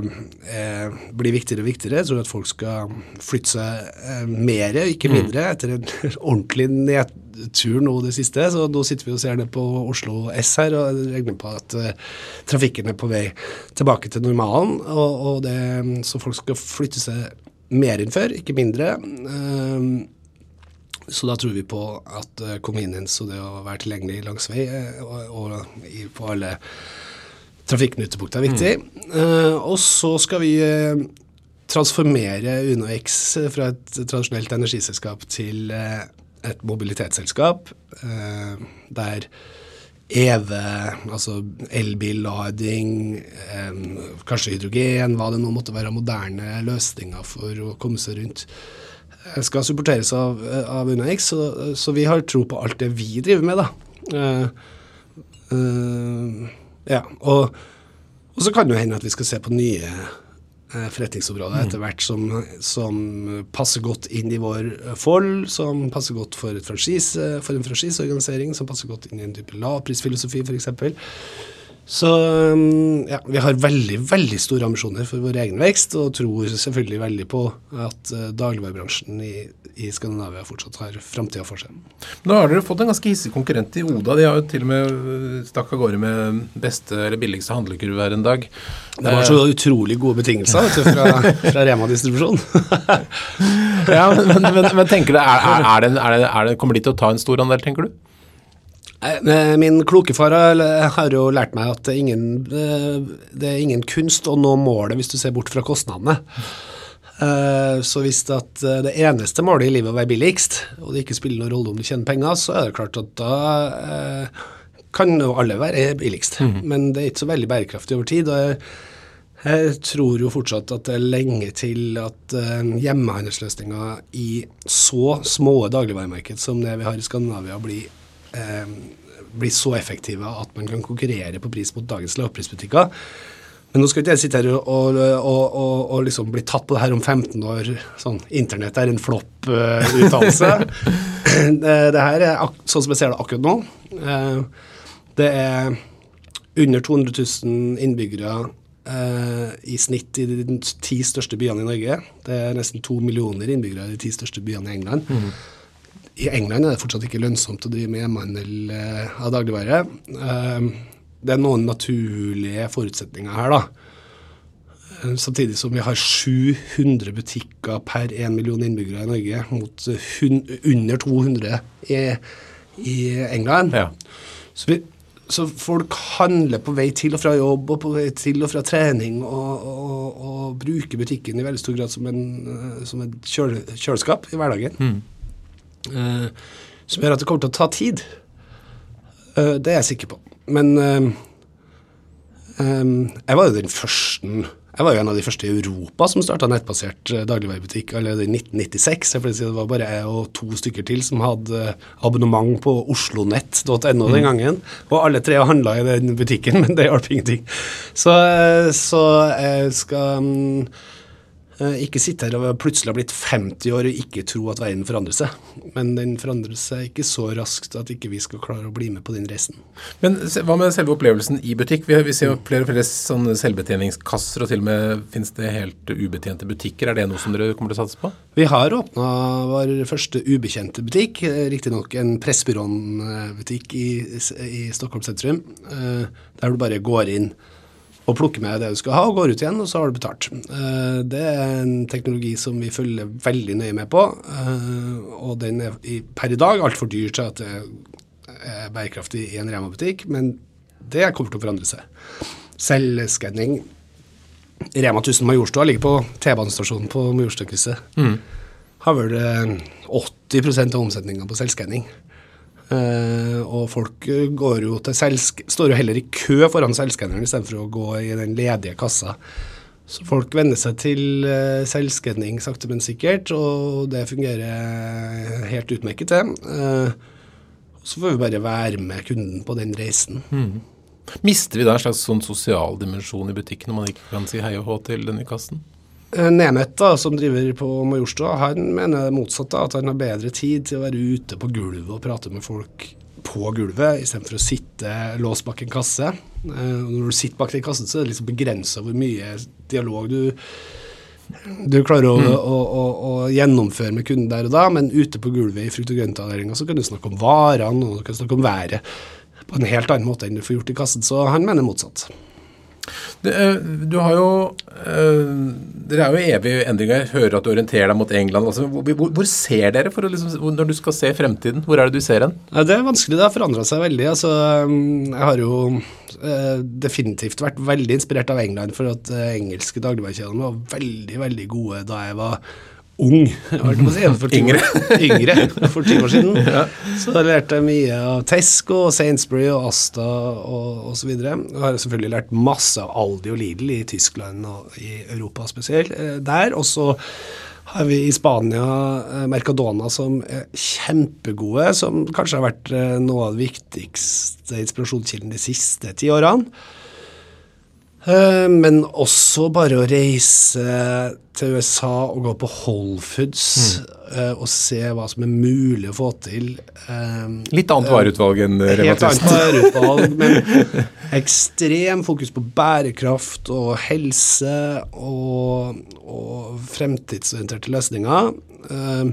eh, blir viktigere og viktigere. Jeg tror at folk skal flytte seg eh, mer, ikke mindre, etter en (laughs) ordentlig nedtur nå det siste. Så nå sitter vi og ser ned på Oslo S her og regner på at eh, trafikken er på vei tilbake til normalen. Og, og det, så folk skal flytte seg mer enn før, ikke mindre. Eh, så da tror vi på at eh, convenience og det å være tilgjengelig langs vei eh, og, og på alle trafikknutepunkt er viktig. Eh, og så skal vi uh, transformere UnoX fra et tradisjonelt energiselskap til uh, et mobilitetsselskap der EV, altså elbillading, kanskje hydrogen, hva det nå måtte være moderne løsninger for å komme seg rundt, skal supporteres av, av UNAX, så, så, vi har tro på alt det vi driver med, da. Uh, uh, ja, og, og, så kan det jo hende at vi skal se på nye uh, forretningsområder etter hvert som, som, passer godt inn i vår fold, som passer godt for, franchise, for en franchiseorganisering, som passer godt inn i en type lavprisfilosofi, f.eks. Så um, ja, vi har veldig, veldig store ambisjoner for vår egen vekst, og tror selvfølgelig veldig på at uh, dagligvarebransjen i, i, Skandinavia fortsatt har framtida for seg. Nå har dere fått en ganske hissig konkurrent i Oda. De har jo til og med uh, stakk av gårde med beste eller billigste handlekurv her en dag. Det var så utrolig gode betingelser du, fra, (laughs) fra Rema distribusjon. ja, men, men, men, tenker du, er, er, det, er, det, er det, Kommer de til å ta en stor andel, tenker du? Eh, min kloke far har jo lært meg at det er, ingen, eh, det er ingen kunst å nå målet hvis du ser bort fra kostnadene. Eh, så hvis det eneste målet i livet er å være billigst, og det ikke spiller noen rolle om du tjener penger, så er det klart at da kan jo alle være billigst. Mm. Men det er ikke så veldig bærekraftig over tid. og jeg tror jo fortsatt at det er lenge til at hjemmehandelsløsninger i så små dagligvaremarked som det vi har i Skandinavia, blir eh, blir så effektive at man kan konkurrere på pris mot dagens lavprisbutikker. Men nå skal ikke jeg sitte her og, og, og, og, liksom bli tatt på det her om 15 år. Sånn internett er en flopp-uttalelse. Uh, (laughs) det, det, her er sånn som jeg ser det akkurat nå. Uh, det er under 200 000 innbyggere uh, i snitt i de ti største byene i Norge. Det er nesten to millioner innbyggere i de ti største byene i England. Mm. I England er det fortsatt ikke lønnsomt å drive med hjemmehandel eh, av dagligvare. Eh, det er noen naturlige forutsetninger her, da. Eh, samtidig som vi har 700 butikker per 1 million innbyggere i Norge, mot under 200 i, i England. Ja. Så, vi, så, folk handler på vei til og fra jobb og på vei til og fra trening og, og, og bruker butikken i veldig stor grad som, en, som et kjøl, kjøleskap i hverdagen. Mm. Uh, som gjør at det kommer til å ta tid. Uh, det er jeg sikker på. Men um, jeg var jo den første jeg var jo en av de første i Europa som starta nettbasert dagligvarebutikk allerede i 1996. Jeg si det var bare jeg og to stykker til som hadde abonnement på oslonett.no mm. den gangen. Og alle tre handla i den butikken, (laughs) men det hjalp ingenting. Så, så jeg skal Eh, ikke sitte her og plutselig ha blitt 50 år og ikke tro at verden forandrer seg. Men den forandrer seg ikke så raskt at ikke vi skal klare å bli med på den reisen. Men hva med selve opplevelsen i butikk? Vi, vi ser jo flere og flere sånne selvbetjeningskasser, og til og med finnes det helt ubetjente butikker. Er det noe som dere kommer til å satse på? Vi har åpna vår første ubekjente butikk, eh, riktignok en Pressbyrån-butikk i, i Stockholm sentrum, eh, der du bare går inn og plukker med det du skal ha, og går ut igjen, og så har du betalt. Eh, det er en teknologi som vi følger veldig nøye med på, eh, og den er per i dag altfor dyr til at det er bærekraftig i en Rema-butikk, men det kommer til å forandre seg. Selvskanning Rema 1000 Majorstua ligger på T-banestasjonen på Majorstukrysset. Mm. Har vel 80 eh, av omsetninga på selvskanning. Uh, og folk går jo til selsk står jo heller i kø foran selvskanneren istedenfor å gå i den ledige kassa. Så folk venner seg til uh, selvskanning sakte, men sikkert, og det fungerer helt utmerket, det. Uh, så får vi bare være med kunden på den reisen. Mm. Mister vi da en slags sånn sosial dimensjon i butikken når man ikke kan si hei og hå til denne kassen? Eh, Nemet, da, som driver på Majorstua, han mener det motsatte. At han har bedre tid til å være ute på gulvet og prate med folk på gulvet, istedenfor å sitte låst bak en kasse. Eh, når du sitter bak den kassen, så er det liksom begrensa hvor mye dialog du du klarer å, mm. å, å, å, gjennomføre med kunden der og da, men ute på gulvet i frukt- og grøntavdelinga så kan du snakke om varene og du kan snakke om været på en helt annen måte enn du får gjort i kassen. Så han mener motsatt. Du, eh, du, har jo uh, Dere er jo i evig endring. Jeg hører at du orienterer deg mot England. Altså, hvor, hvor, ser dere for liksom, når du skal se fremtiden? Hvor er det du ser den? Ja, det er vanskelig. Det har forandra seg veldig. Altså, mm, jeg har jo definitivt vært veldig inspirert av England for at engelske dagligvarekjedene var veldig, veldig gode da jeg var ung. Si, for Yngre. Yngre, for ti år siden. (laughs) ja. Så jeg lærte mye av Tesco, Sainsbury og Asta og osv. Jeg har selvfølgelig lært masse av Aldi og Lidl i Tyskland og i Europa spesielt. Eh, der, og så har vi i Spania eh, Mercadona som er kjempegode, som kanskje har vært eh, noe av det viktigste inspirasjonskilden de siste ti årene. Eh, Men også bare å reise til USA og gå på Whole Foods mm. og se hva som er mulig å få til. eh, Litt annet vareutvalg enn Rema Helt annet vareutvalg, men ekstrem fokus på bærekraft og helse og, og fremtidsorienterte løsninger. eh,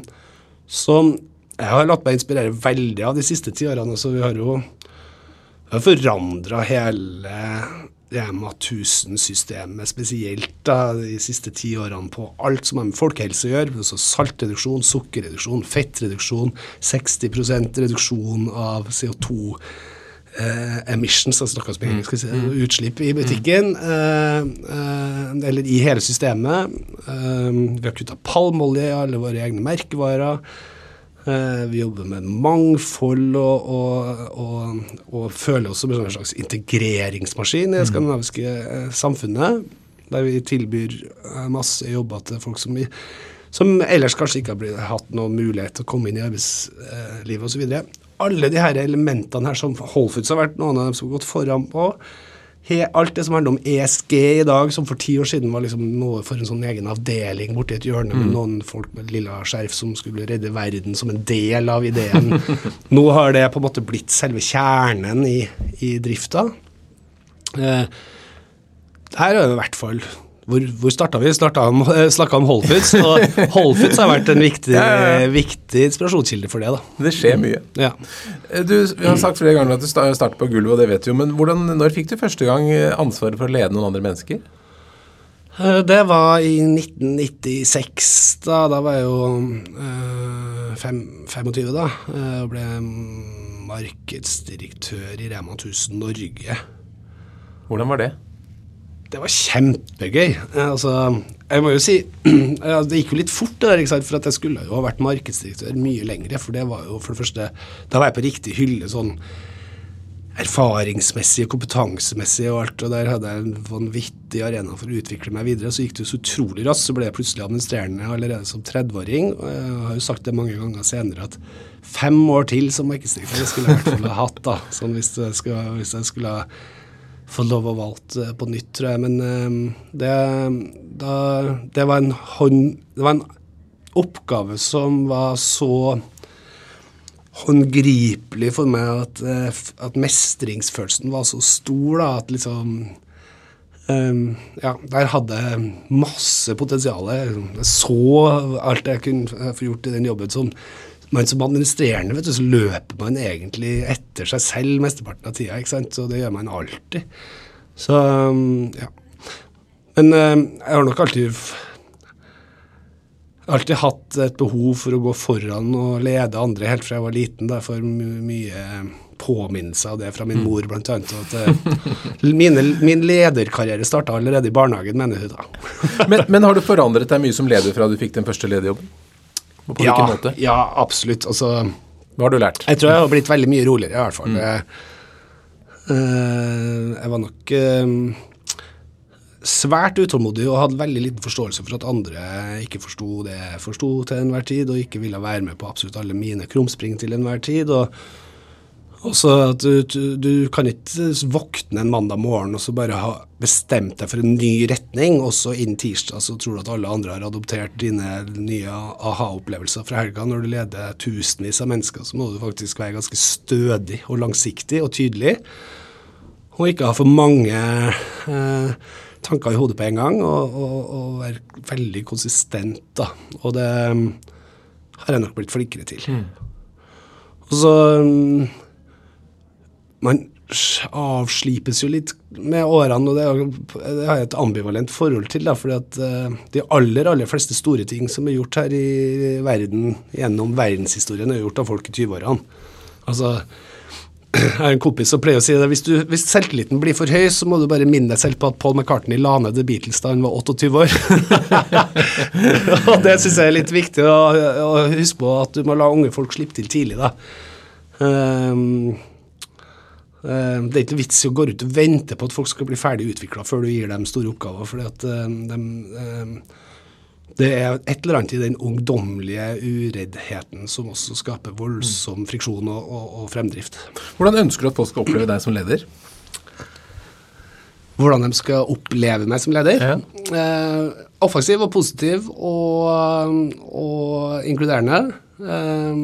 som jeg har latt meg inspirere veldig av de siste ti årene. Så vi har jo forandra hele Rema 1000-systemet spesielt da, de siste ti årene på alt som har med folkehelse å gjøre. Altså saltreduksjon, sukkerreduksjon, fettreduksjon, 60% reduksjon av CO2 eh, emissions, altså som på engelsk si, utslipp i butikken, eh, eh, eller i hele systemet. Eh, vi har kutta palmeolje i alle våre egne merkevarer. Eh, vi jobber med mangfold og, og, og, og føler oss som en slags integreringsmaskin i det skandinaviske eh, samfunnet. Der vi tilbyr eh, masse jobber til folk som, som ellers kanskje ikke har hatt noen mulighet til å komme inn i arbeidslivet osv. Alle de her elementene her som Whole Foods har vært noen av dem som har gått foran på. He, alt det som handler om ESG i dag, som for ti år siden var liksom noe for en sånn egen avdeling borti et hjørne med noen folk med lilla skjerf som skulle redde verden som en del av ideen. (laughs) Nå har det på en måte blitt selve kjernen i, i drifta. Eh, her er det i hvert fall hvor, hvor starta vi? Snakka om, snakket om Whole Foods. Og (laughs) Whole Foods har vært en viktig, viktig inspirasjonskilde for det. da. Det skjer mye. Ja. Du, vi har sagt flere ganger at du startet starter på gulvet, og det vet du jo. Men hvordan, når fikk du første gang eh, ansvaret for å lede noen andre mennesker? Eh, Det var i 1996. Da, da var jeg jo øh, fem, 25 da, eh, og ble markedsdirektør i Rema 1000 Norge. Hvordan var det? Det var kjempegøy. Eh, Altså, jeg må jo si (clears throat) Det gikk jo litt fort, det der, ikke sant? for at jeg skulle jo ha vært markedsdirektør mye lengre. For det var jo for det første Da var jeg på riktig hylle sånn erfaringsmessig og kompetansemessig og alt. Og der hadde jeg en vanvittig arena for å utvikle meg videre. Så gikk det jo så utrolig raskt. Så ble jeg plutselig administrerende allerede som 30-åring. Og jeg har jo sagt det mange ganger senere at fem år til som markedsdirektør skulle jeg i hvert fall ha hatt, da. Sånn hvis jeg skulle, hvis jeg skulle ha fått lov å valgt eh, på nytt, tror jeg. Men eh, det, da, det var en hånd... Det var en oppgave som var så håndgripelig for meg at, eh, at mestringsfølelsen var så stor da, at liksom Um, ja, der hadde jeg masse potensial. Jeg så alt jeg kunne få gjort i den jobben. Som, men som administrerende vet du, så løper man egentlig etter seg selv mesteparten av tida. ikke sant? Så det gjør man alltid. Så um, ja. Men eh, jeg har nok alltid alltid hatt et behov for å gå foran og lede andre helt fra jeg var liten. Da, for my mye påminnelse av det fra min mor, blant annet. At, eh, (laughs) mine, min lederkarriere starta allerede i barnehagen, mener hun da. Men, men har du forandret deg mye som leder fra du fikk den første lederjobben? På ja, hvilken måte? ja, absolutt. Altså, Hva har du lært? jeg tror jeg har blitt veldig mye roligere, i hvert fall. Jeg, øh, jeg var nok øh, svært utålmodig og hadde veldig liten forståelse for at andre ikke forsto det jeg forsto til enhver tid, og ikke ville være med på absolutt alle mine krumspring til enhver tid. og også at du, du, du kan ikke våkne en mandag morgen og så bare ha bestemt deg for en ny retning, og så innen tirsdag så tror du at alle andre har adoptert dine nye aha-opplevelser fra helga. Når du leder tusenvis av mennesker, så må du faktisk være ganske stødig og langsiktig og tydelig. Og ikke ha for mange eh, tanker i hodet på en gang, og, og, og være veldig konsistent. da. Og det mm, har jeg nok blitt flinkere til. Og så mm, Man avslipes jo litt med årene, og det, det har jeg et ambivalent forhold til. da, fordi at eh, de aller aller fleste store ting som er gjort her i verden gjennom verdenshistorien, er gjort av folk i 20-årene. Altså, jeg har en kompis som pleier å si det, hvis, du, hvis selvtilliten blir for høy, så må du bare minne deg selv på at Paul McCartney la ned The Beatles da han var 28 år. (laughs) og det syns jeg er litt viktig å, å huske på, at du må la unge folk slippe til tidlig, da. Ehm, det er ikke vits i å gå ut og vente på at folk skal bli ferdig utvikla før du gir dem store oppgaver, fordi at de, ehm, Det er et eller annet i den ungdommelige ureddheten som også skaper voldsom friksjon og, og, og fremdrift. Hvordan ønsker du at folk skal oppleve deg som leder? Hvordan de skal oppleve meg som leder. Ja. Eh, offensiv og positiv og, og inkluderende. Eh,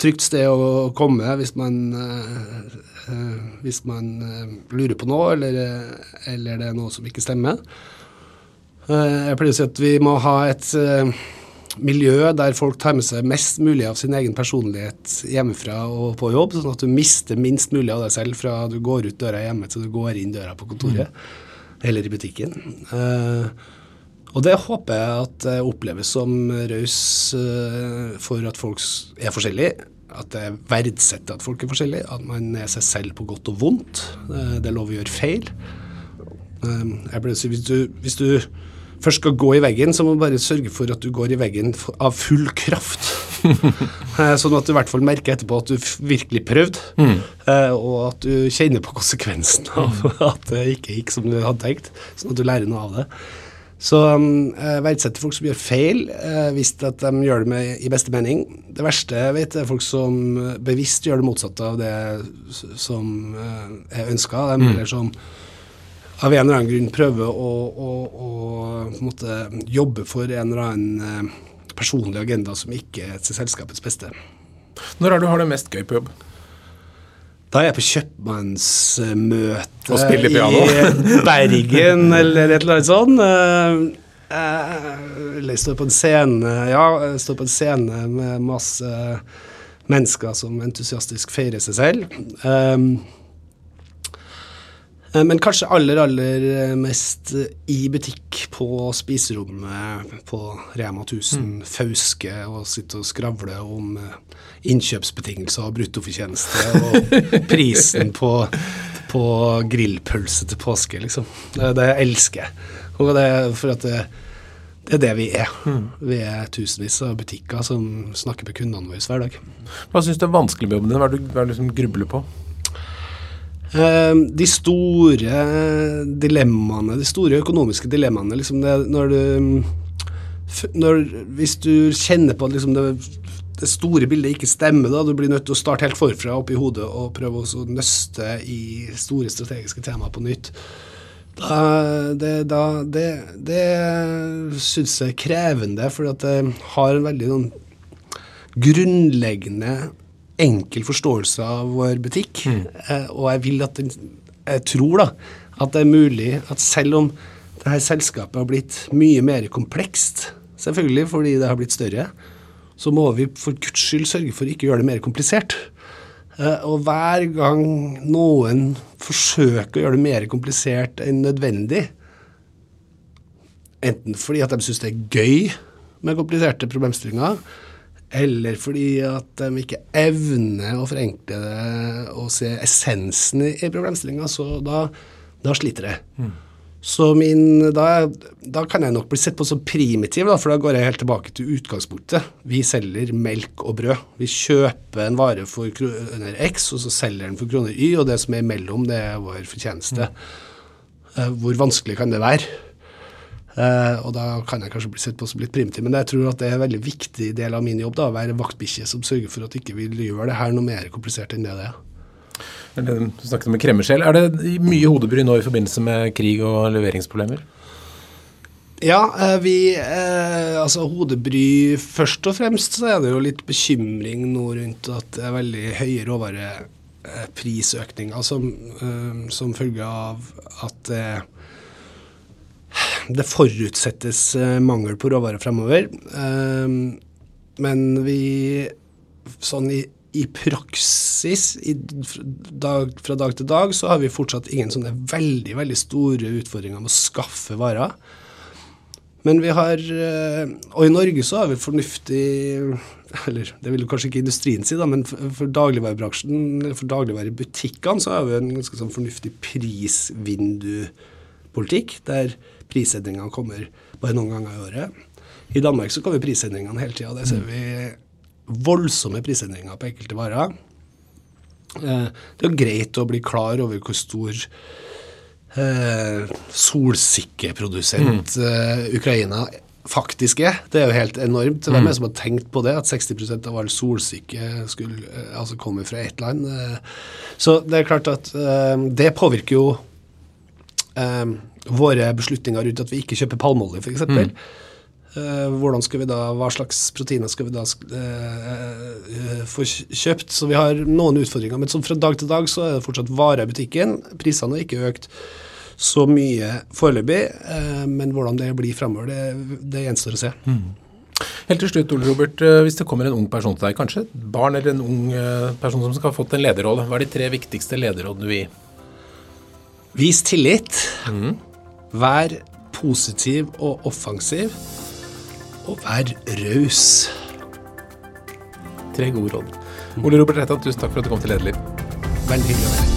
trygt sted å komme hvis man, eh, eh, hvis man eh, lurer på noe, eller, eller det er noe som ikke stemmer. Jeg pleier å si at vi må ha et miljø der folk tar med seg mest mulig av sin egen personlighet hjemmefra og på jobb, sånn at du mister minst mulig av deg selv fra du går ut døra hjemme til du går inn døra på kontoret eller i butikken. Eh, og det håper jeg at det oppleves som raus eh, for at folk er forskjellige. At det verdsetter at folk er forskjellige. At man er seg selv på godt og vondt. Eh, det er lov å gjøre feil. Eh, jeg pleier å si hvis du, hvis du først skal gå i veggen, så må du bare sørge for at du går i veggen av full kraft. (laughs) Sånn at du i hvert fall merker etterpå at du virkelig prøvde, mm. og at du kjenner på konsekvensen av (laughs) at det ikke gikk som du hadde tenkt, sånn at du lærer noe av det. Så um, jeg verdsetter folk som gjør feil, eh, hvis at de gjør det med, i beste mening. Det verste jeg vet, er folk som eh, bevisst gjør det motsatte av det som eh, er ønska. De eller som av en eller annen grunn prøver å, å, å måte, jobbe for en eller annen eh, personlig agenda som ikke er til selskapets beste. Når er det du har det mest gøy på jobb? Da er jeg på kjøpmannsmøte i (laughs) Bergen eller et eller annet sånt. Eh, eh, Eller står på en scene Ja, står på en scene med masse mennesker som entusiastisk feirer seg selv. Um, men kanskje aller, aller mest i butikk på spiserommet på Rema 1000. Fauske og sitte og skravle om eh, innkjøpsbetingelser og bruttofortjeneste og (laughs) prisen på, på grillpølse til påske, liksom. Det, det elsker jeg. Og det for at det, det er det vi er. Vi er tusenvis av butikker som snakker med kundene våre hver dag. Hva syns du er vanskelig med jobben din? Hva er det du liksom grubler på? Eh, de store dilemmaene, de store økonomiske dilemmaene, liksom det, når du når, Hvis du kjenner på at liksom det, det store bildet ikke stemmer, da, du blir nødt til å starte helt forfra oppi hodet og prøve å nøste i store strategiske temaer på nytt. Da, det, da, det, det syns jeg er krevende, for det har en veldig noen grunnleggende enkel forståelse av vår butikk. Eh, og jeg vil at den, jeg tror da at det er mulig at selv om det her selskapet har blitt mye mer komplekst, selvfølgelig fordi det har blitt større, så må vi for guds skyld sørge for ikke å gjøre det mer komplisert. Eh, og hver gang noen forsøker å gjøre det mer komplisert enn nødvendig, enten fordi at de syns det er gøy med kompliserte problemstillinger, eller fordi at de ikke evner å forenkle det og se essensen i problemstillinga, så da, da sliter jeg. Så min, da, da kan jeg nok bli sett på som primitiv, da, for da går jeg helt tilbake til utgangspunktet. Vi selger melk og brød. Vi kjøper en vare for kroner X, og så selger den for kroner Y, og det som er imellom, det er vår fortjeneste. Mm. Hvor vanskelig kan det være? Eh, og da kan jeg kanskje bli sett på som litt primitiv, men jeg tror at det er en veldig viktig del av min jobb da, å være vaktbikkje som sørger for at ikke vi gjør det her noe mer komplisert enn det det er. Du snakket om en kremmerskjell. Er det mye hodebry nå i forbindelse med krig og leveringsproblemer? Ja, eh, vi eh, Altså hodebry Først og fremst så er det jo litt bekymring nå rundt at det er veldig høye råvareprisøkninger som, som følge av at det forutsettes eh, mangel på råvarer fremover. Eh, men vi sånn i, i praksis i, dag, fra dag til dag så har vi fortsatt ingen sånne veldig, veldig store utfordringer med å skaffe varer. Men vi har eh, Og i Norge så har vi fornuftig Eller det vil kanskje ikke industrien si, da, men for dagligvarebransjen, eller for dagligvarebutikkene, så har vi en ganske sånn fornuftig prisvindupolitikk, der prisendringene kommer bare noen ganger i året. I Danmark så kommer prisendringene hele tida. Der ser vi voldsomme prisendringer på enkelte varer. Eh, det er greit å bli klar over hvor stor eh, solsikkeprodusent eh, Ukraina faktisk er. Det er jo helt enormt. Hvem er det som har tenkt på det, at 60% av all solsikke skulle eh, altså komme fra ett land? Så det er klart at det påvirker jo våre beslutninger rundt at vi ikke kjøper palmeolje, f.eks. Mm. hvordan skal vi da, Hva slags proteiner skal vi da eh, få kjøpt? Så vi har noen utfordringer. Men fra dag til dag så er det fortsatt varer i butikken. Prisene har ikke økt så mye foreløpig, eh, men hvordan det blir framover, det, det, gjenstår å se. Mm. Helt til slutt, Ole Robert, eh, hvis det kommer en ung person til deg, kanskje et barn eller en ung eh, person som skal ha fått en lederrolle, hva er de tre viktigste lederrådene du vil gi? Vis tillit. Mm. Vær positiv og offensiv. Og vær raus. Tre gode råd. Ole Robert Reitan, tusen takk for at du kom til Lederliv. Veldig hyggelig å være her.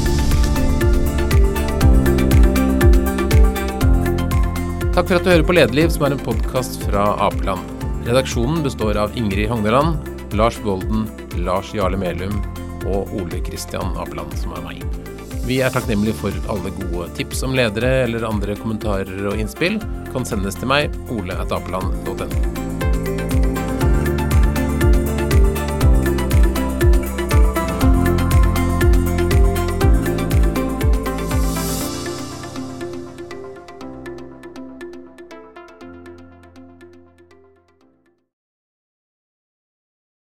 Takk for at du hører på Lederliv, som er en podkast fra Apeland. Redaksjonen består av Ingrid Hogneland, Lars Golden, Lars Jarle Melum og Ole Kristian Apeland, som er meg. Vi er takknemlige for alle gode tips om ledere eller andre kommentarer og innspill. Kan sendes til meg, ole.apeland.no.